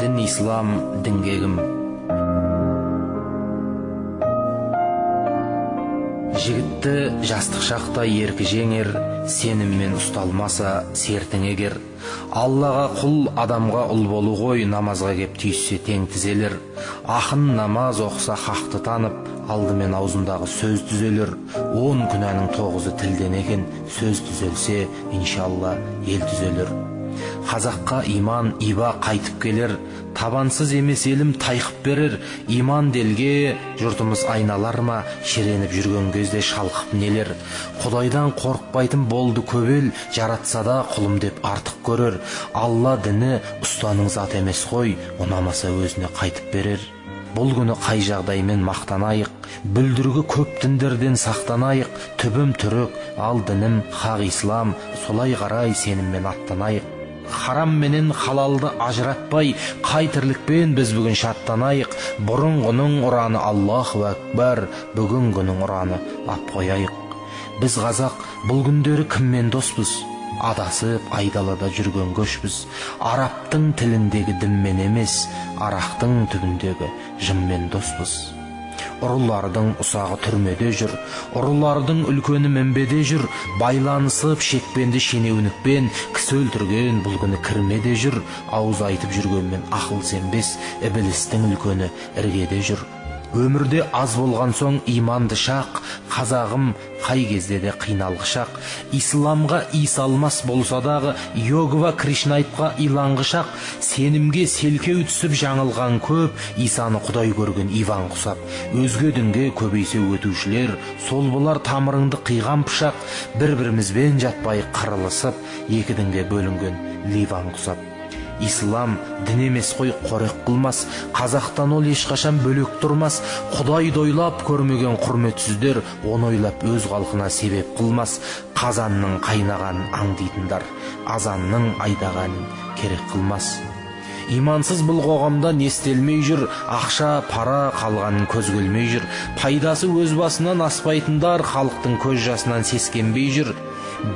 дін ислам дінге кім жігітті жастық шақта еркі жеңер сеніммен ұсталмаса сертің егер аллаға құл адамға ұл болу ғой намазға кеп түйіссе тең тізелер. Ақын намаз оқыса хақты танып алдымен аузындағы сөз түзелер. Он күнәнің тоғызы тілден екен сөз түзелсе иншалла ел түзелер. Қазаққа иман иба қайтып келер. Табансыз емес елім тайқып берер. Иман делге жұртымыз айналар ма? Шіреніп жүрген кезде шалқып нелер? Құдайдан қорықпайтын болды көп ел жаратса да құлым деп артық көрер. Алла діні ұстаның зат емес қой ұнамаса өзіне қайтып берер. Бұл күні қай жағдаймен мақтанайық? Бүлдіргі көп діндерден сақтанайық. Түбім түрік ал дінім хақ ислам. Солай қарай сеніммен аттанайық. Харам менен халалды ажыратпай қай тірлікпен біз бүгін шаттанайық бұрынғының ұраны аллаху әкбар бүгінгінің ұраны ап қояйық біз қазақ бұл күндері кіммен доспыз адасып айдалада жүрген көшпіз арабтың тіліндегі дінмен емес арақтың түбіндегі жынмен доспыз ұрылардың ұсағы түрмеде жүр. Ұрылардың үлкені мінбеде жүр. Байланысып шекпенді шенеунікпен кісі өлтірген бұл күні кірмеде жүр. Ауыз айтып жүргенмен ақыл сенбес ібілістің үлкені іргеде жүр. Өмірде аз болған соң иманды шақ қазағым қай кезде де қиналғышақ исламға иіс алмас болса дағы йогва кришнайтқа иланғышақ сенімге селкеу түсіп жаңылған көп исаны құдай көрген иван құсап. Өзге дінге көбейсе өтушілер сол болар тамырыңды қиған пышақ. Бір бірімізбен жатпай қырылысып екі дінге бөлінген ливан құсап. Ислам дін емес қой қорек қылмас. Қазақтан ол ешқашан бөлек тұрмас. Құдай дойлап көрмеген құрметсіздер оны ойлап өз халқына себеп қылмас. Қазанның қайнағанын аңдитындар азанның айдағанын керек қылмас. Имансыз бұл қоғамда не істелмей жүр. Ақша пара қалғанын көз келмей жүр. Пайдасы өз басынан аспайтындар халықтың көз жасынан сескенбей жүр.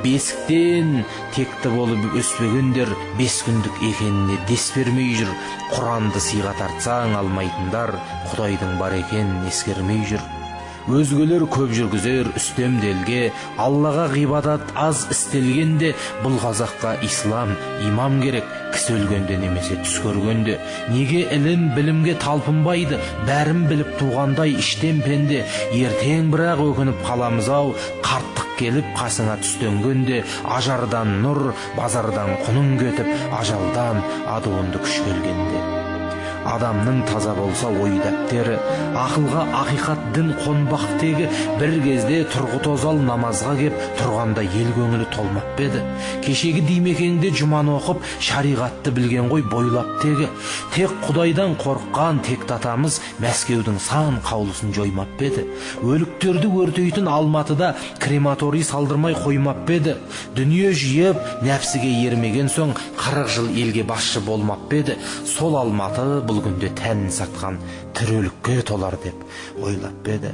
Бесіктен текті болып өспегендер бес күндік екеніне дес бермей жүр. Құранды сыйға тартсаң алмайтындар құдайдың бар екенін ескермей жүр. Өзгелер көп жүргізер үстемделге аллаға ғибадат аз істелгенде бұл қазаққа ислам имам керек. Кісі өлгенде немесе түс көргенде. Неге ілім білімге талпынбайды? Бәрін біліп туғандай іштен пенде. Ертең бірақ өкініп қаламыз ау қарттық келіп қасыңа түстенгенде ажардан нұр базардан құның кетіп ажалдан адуынды күш келгенде. Адамның таза болса ой дәптері ақылға ақиқат дін қонбақ тегі бір кезде тұрғыт озал намазға кеп тұрғанда ел көңілі толмап па еді? Кешегі димекеңде жұманы оқып шариғатты білген ғой бойлап тегі. Тек құдайдан қорыққан тек татамыз мәскеудің сан қаулысын жоймап па еді? Өліктерді өртейтін алматыда крематорий салдырмай қоймап па еді? Дүние жиып нәпсіге ермеген соң қырық жыл елге басшы болмап па еді? Сол алматы бұл күнде тәнін сатқан тірілікке толар деп ойлап па еді.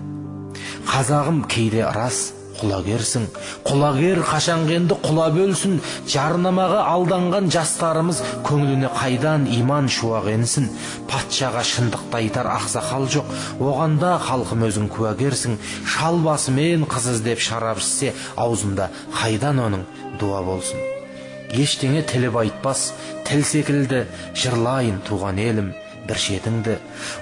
Қазағым кейде рас құлагерсің. Құлагер қашанғы енді құлап өлсін жарнамаға алданған жастарымыз көңіліне қайдан иман шуақ енсін патшаға шындықты айтар ақсақал жоқ. Оғанда халқым өзің куәгерсің. Шал басымен қыз іздеп шарап ішсе аузында қайдан оның дуа болсын? Ештеңе тіліп айтпас тіл секілді жырлайын туған елім. Бір шетіңді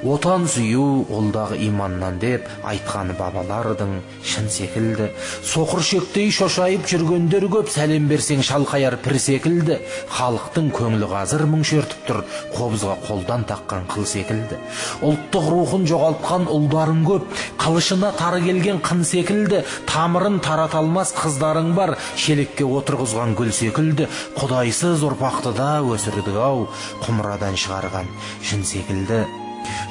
отан сүю олдағы иманнан деп айтқаны бабалардың шын секілді соқыршектей шошайып жүргендер көп сәлем берсең шалқаяр пір секілді халықтың көңілі қазір мұң шертіп тұр қобызға қолдан таққан қыл секілді ұлттық рухын жоғалтқан ұлдарың көп қылышына тары келген қын секілді тамырын тарата алмас қыздарың бар шелекке отырғызған гүл секілді құдайсыз ұрпақты да өсірдік ау құмырадан шығарған жын секілді.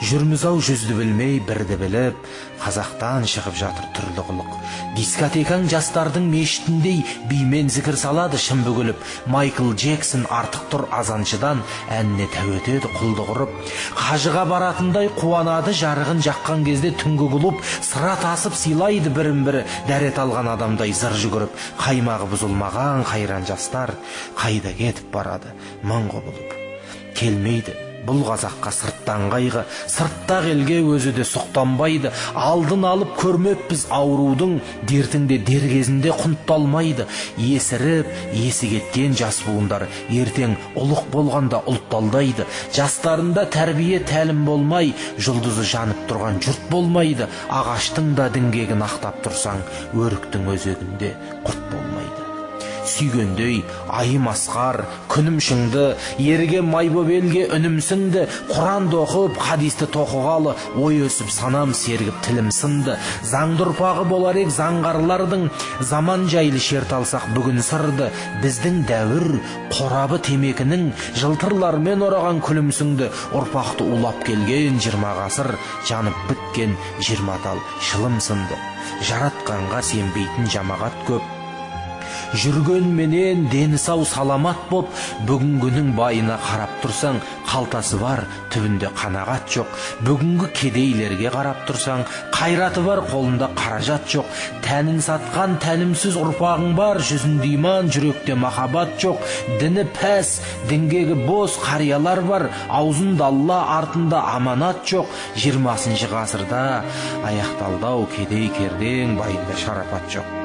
Жүрміз ау жүзді білмей бірді біліп қазақтан шығып жатыр түрлі қылық дискотекаң жастардың мешітіндей бимен зікір салады шын бүгіліп. Майкл джексон артық тұр азаншыдан әніне тәуетеді құлды құрып. Қажыға баратындай қуанады жарығын жаққан кезде түнгі клуб сыра тасып сыйлайды бірін бірі дәрет алған адамдай зыр жүгіріп қаймағы бұзылмаған қайран жастар қайда кетіп барады мың құбылып келмейді. Бұл қазаққа сырттан қайғы сырттақ елге өзі де сұқтанбайды. Алдын алып көрмеппіз аурудың дертіңде дер кезінде құнтталмайды. Есіріп есі кеткен жас буындар ертең ұлық болғанда ұлтталдайды. Жастарында тәрбие тәлім болмай жұлдызы жанып тұрған жұрт болмайды. Ағаштың да діңгегін ақтап тұрсаң өріктің өзегінде құрт болмайды. Сүйгендей айым асқар күнім шыңды ерге май боп елге үнім сіңді құранды оқып хадисті тоқығалы ой өсіп санам сергіп тілім сынды. Заңды ұрпағы болар ек заңғарлардың заман жайлы шерт алсақ бүгін сырды. Біздің дәуір қорабы темекінің жылтырлармен ораған күлімсіңді. Ұрпақты улап келген жиырма ғасыр жанып біткен жиырма тал шылым сынды. Жаратқанға сенбейтін жамағат көп жүргенменен дені сау саламат боп бүгінгінің байына қарап тұрсаң қалтасы бар түбінде қанағат жоқ. Бүгінгі кедейлерге қарап тұрсаң қайраты бар қолында қаражат жоқ. Тәнін сатқан тәнімсіз ұрпағың бар жүзінде иман жүректе махаббат жоқ. Діні пәс діңгегі бос қариялар бар аузында алла артында аманат жоқ. Жиырмасыншы ғасырда аяқталды кедей кердең байында шарапат жоқ.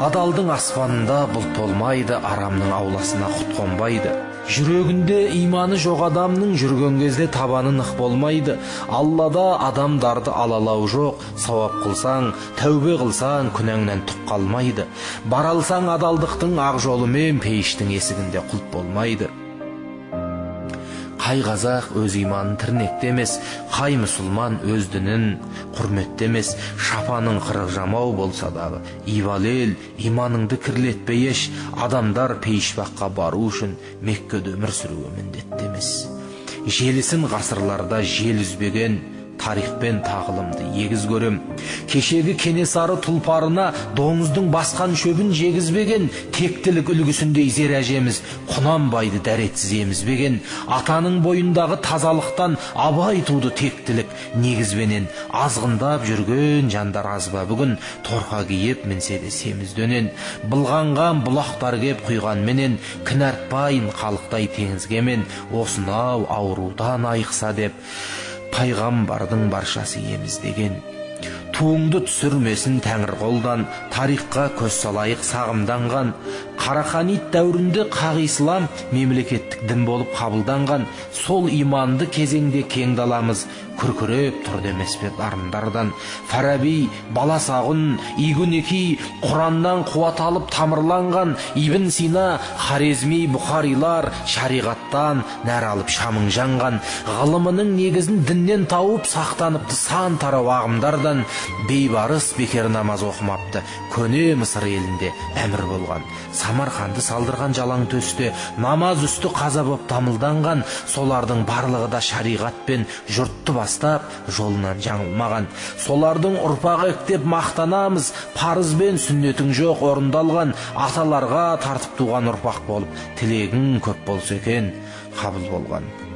Адалдың аспанында бұлт толмайды арамның ауласына құт қонбайды жүрегінде иманы жоқ адамның жүрген кезде табаны нық болмайды. Аллада адамдарды алалау жоқ сауап қылсаң тәубе қылсаң күнәңнен түк қалмайды. Бара алсаң адалдықтың ақ жолымен пейіштің есігінде құлт болмайды. Қай қазақ өз иманын тірнекте емес қай мұсылман өз дінін құрметте емес. Шапаның қырық жамау болса дағы ибалы ел иманыңды кірлетпей еш. Адамдар пейішбаққа бару үшін меккеде өмір сүруге міндетті емес. Желісін ғасырларда жел үзбеген тарихпен тағылымды егіз көрем. Кешегі кенесары тұлпарына доңыздың басқан шөбін жегізбеген тектілік үлгісіндей зер әжеміз құнанбайды дәретсіз емізбеген атаның бойындағы тазалықтан абай туды тектілік негізбенен. Азғындап жүрген жандар аз ба бүгін торқа киіп мінсе де семіз дөнен. Былғанған бұлақтар кеп құйғанменен кінәртпайын халықтай теңізге мен осынау аурудан айықса деп. Пайғамбардың баршасы еміздеген туыңды түсірмесін тәңір қолдан тарихқа көз салайық сағымданған. Қараханит дәуірінде қақ ислам мемлекеттік дін болып қабылданған. Сол иманды кезеңде кең даламыз. Күркіреп тұрды емес пе дарындардан фараби баласағұн игунеки құраннан қуат алып тамырланған ибн сина хорезми бұхарилар шариғаттан нәр алып шамың жанған. Ғылымының негізін діннен тауып сақтаныпты сан тарау ағымдардан бейбарыс бекер намаз оқымапты. Көне мысыр елінде әмір болған. Самарқанды салдырған жалаң төсте намаз үсті қаза боп дамылданған солардың барлығы да шариғатпен жұртты бастап жолынан жаңылмаған. Солардың ұрпағы деп мақтанамыз парыз бен сүннетің жоқ орындалған аталарға тартып туған ұрпақ болып тілегің көп болса екен қабыл болған.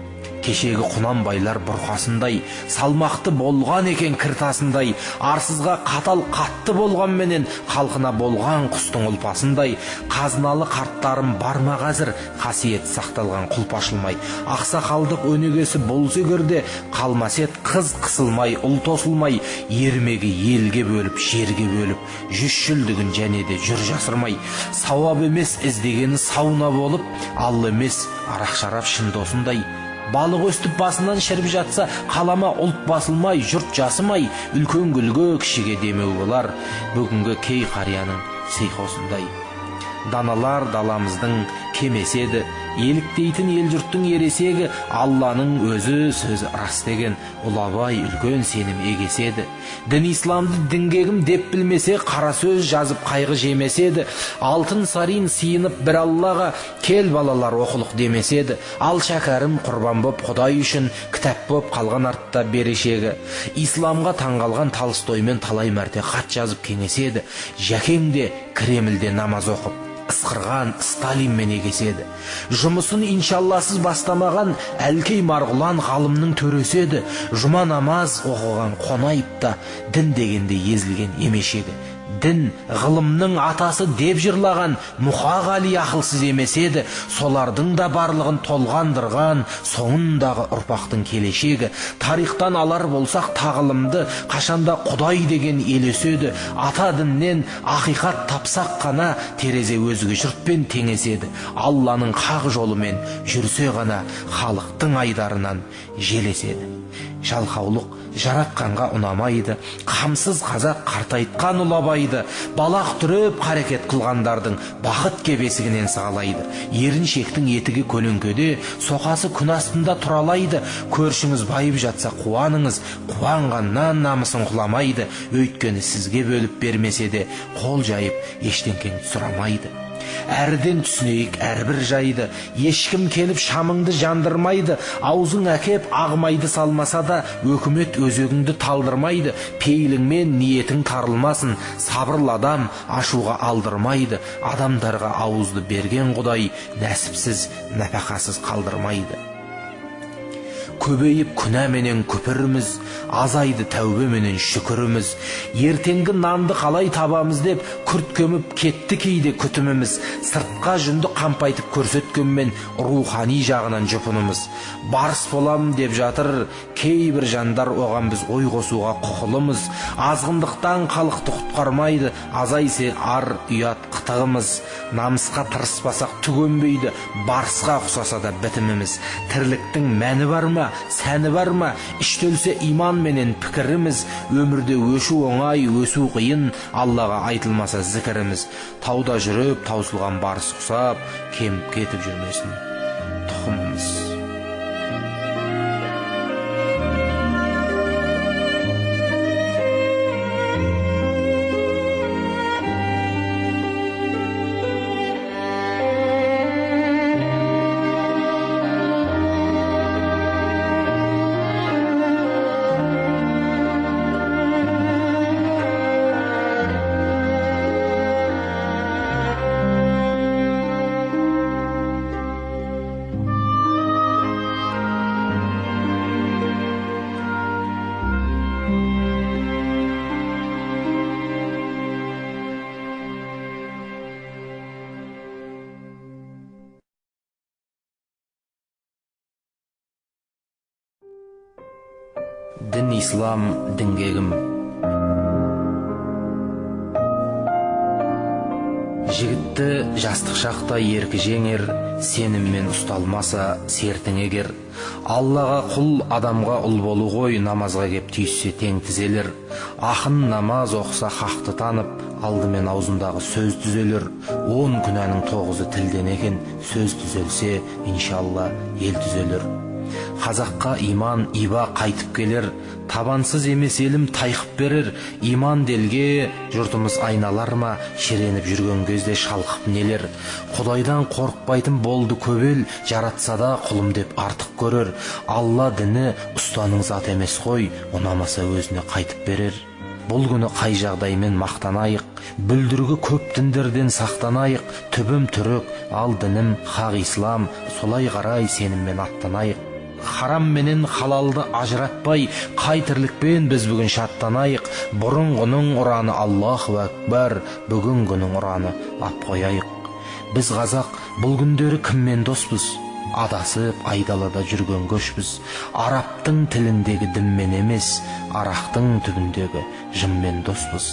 Кешегі құнанбайлар бұрқасындай салмақты болған екен кіртасындай арсызға қатал қатты болғанменен халқына болған құстың ұлпасындай қазыналы қарттарым бар ма қазір? Қасиет сақталған құлп ашылмай ақсақалдық өнегесі болса егерде қалмас қыз қысылмай ұл тосылмай ермегі елге бөліп жерге бөліп жүз жүлдігін және де жүр жасырмай. Сауап емес іздегені сауна болып ал емес арақ шарап шын досындай балық өстіп басынан шіріп жатса қалама ұлт басылмай жұрт жасымай үлкен гүлге кішіге демеу болар. Бүгінгі кей қарияның сейхосындай. Даналар даламыздың кемесі еді еліктейтін ел жұрттың ересегі алланың өзі сөзі рас деген. Ұлабай үлкен сенім егеседі. Дін исламды діңгегім деп білмесе қара сөз жазып қайғы жемеседі. Алтын сарин сиынып бір аллаға кел балалар оқылық демеседі. Ал шәкәрім құрбан боп құдай үшін кітап боп қалған артта берешегі. Исламға таңғалған толстоймен талай мәрте хат жазып кеңеседі. Жәкең де кремльде намаз оқып. Ысқырған сталинмен егеседі жұмысын иншалласыз бастамаған әлкей марғұлан ғалымның төресі еді. Жұма намаз оқыған қонаев та дін дегенде езілген емешегі дін ғылымның атасы деп жырлаған мұқағали ақылсыз емес еді. Солардың да барлығын толғандырған соңындағы ұрпақтың келешегі. Тарихтан алар болсақ тағылымды қашанда құдай деген елеседі ата діннен ақиқат тапсақ қана терезе өзге жұртпен теңеседі. Алланың хақ жолымен жүрсе ғана халықтың айдарынан желеседі. Жалқаулық жаратқанға ұнамайды қамсыз қазақ қартайтқан ұлы абайды балақ түріп қарекет қылғандардың бақыт кебесігінен сығалайды. Еріншектің етігі көлеңкеде соқасы күн астында тұралайды. Көршіңіз байып жатса қуаныңыз қуанғаннан намысын құламайды. Өйткені сізге бөліп бермесе де қол жайып ештеңкені сұрамайды. Әріден түсінейік әрбір жайды. Ешкім келіп шамыңды жандырмайды аузың әкеп ағымайды салмаса да өкімет өзегіңді талдырмайды. Пейіліңмен ниетің тарылмасын сабырлы адам ашуға алдырмайды. Адамдарға ауызды берген құдай нәсіпсіз нәпақасыз қалдырмайды. Көбейіп күнәменен күпіріміз азайды тәубеменен шүкіріміз. Ертеңгі нанды қалай табамыз деп күрт көміп кетті кейде күтіміміз. Сыртқа жүнді қампайтып көрсеткенмен рухани жағынан жұпынымыз. Барыс боламын деп жатыр кейбір жандар оған біз ой қосуға құқылымыз. Азғындықтан халықты құтқармайды азайсе ар ұят қытығымыз. Намысқа тырыспасақ түгенбейді барысқа ұқсаса да бітіміміз. Тірліктің мәні бар ма? Сәні бар ма? Іштелсе иман менен пікіріміз өмірде өшу оңай өсу қиын аллаға айтылмаса зікіріміз. Тауда жүріп таусылған барыс құсап кеміп кетіп жүрмесін тұқымымыз. Дін ислам діңгегім жігітті жастық шақта еркі жеңер сеніммен ұсталмаса сертің егер. Аллаға құл адамға ұл болу ғой намазға кеп түйіссе тең тізелер. Ақын намаз оқыса хақты танып алдымен аузындағы сөз түзелер. Он күнәнің тоғызы тілден екен сөз түзелсе иншалла ел түзелер. Қазаққа иман иба қайтып келер. Табансыз емес елім тайқып берер. Иман делге жұртымыз айналар ма? Шіреніп жүрген кезде шалқып нелер? Құдайдан қорықпайтын болды көп ел жаратса да құлым деп артық көрер. Алла діні ұстаның зат емес қой. Ұнамаса өзіне қайтып берер. Бұл күні қай жағдаймен мақтанайық? Бүлдіргі көп діндерден сақтанайық. Түбім түрік ал дінім хақ ислам. Солай қарай сеніммен аттанайық. Харам менен халалды ажыратпай қай тірлікпен біз бүгін шаттанайық бұрынғының ұраны аллаху әкбар бүгінгінің ұраны ап қояйық біз қазақ бұл күндері кіммен доспыз адасып айдалада жүрген көшпіз арабтың тіліндегі дінмен емес арақтың түбіндегі жынмен доспыз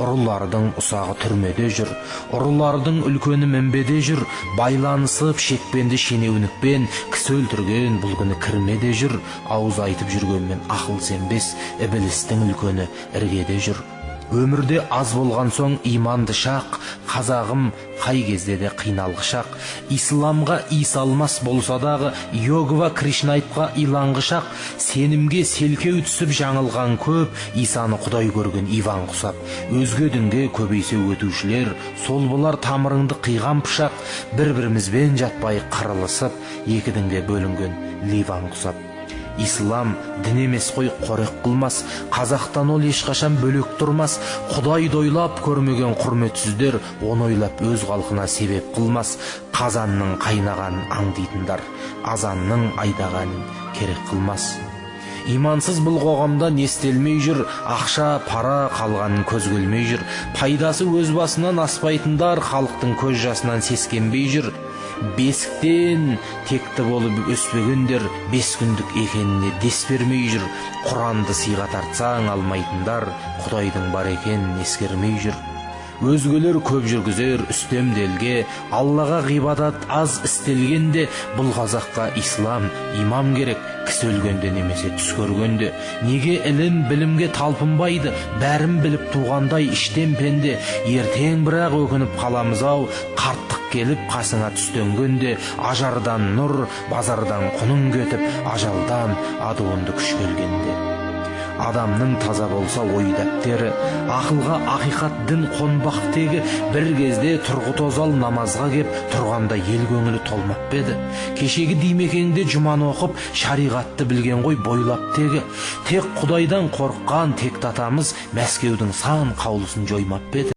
ұрылардың ұсағы түрмеде жүр. Ұрылардың үлкені мінбеде жүр. Байланысып шекпенді шенеунікпен кісі өлтірген бұл күні кірмеде жүр. Ауыз айтып жүргенмен ақыл сенбес ібілістің үлкені іргеде жүр. Өмірде аз болған соң иманды шақ қазағым қай кезде де қиналғы шақ. Исламға исалмас болса дағы йогва кришнайтқа иланғы шақ. Сенімге селкеу түсіп жаңылған көп исаны құдай көрген иван құсап. Өзге дінге көбейсе өтушілер сол болар тамырыңды қиған пышақ. Бір бірімізбен жатпай қырылысып екі дінге бөлінген ливан құсап. Ислам дін емес қой қорек қылмас. Қазақтан ол ешқашан бөлек тұрмас. Құдайды ойлап көрмеген құрметсіздер оны ойлап өз халқына себеп қылмас. Қазанның қайнағанын аңдитындар азанның айдағанын керек қылмас. Имансыз бұл қоғамда не істелмей жүр ақша пара қалғанын көз көрмей жүр. Пайдасы өз басынан аспайтындар халықтың көз жасынан сескенбей жүр. Бесіктен текті болып өспегендер бес күндік екеніне дес бермей жүр. Құранды сыйға тартсаң алмайтындар құдайдың бар екенін ескермей жүр. Өзгелер көп жүргізер үстемделге аллаға ғибадат аз істелгенде бұл қазаққа ислам имам керек. Кісі өлгенде немесе түс көргенде. Неге ілім білімге талпынбайды? Бәрін біліп туғандай іштен пенде. Ертең бірақ өкініп қаламыз ау қарттық келіп қасыңа түстенгенде ажардан нұр базардан құның кетіп ажалдан адуынды күш келгенде. Адамның таза болса ой дәптері ақылға ақиқат дін қонбақ тегі бір кезде тұрғы тозал намазға кеп тұрғанда ел көңілі толмап па еді? Кешегі димекеңде жұманы оқып шариғатты білген ғой бойлап тегі. Тек құдайдан қорыққан текті атамыз мәскеудің сан қаулысын жоймап па еді?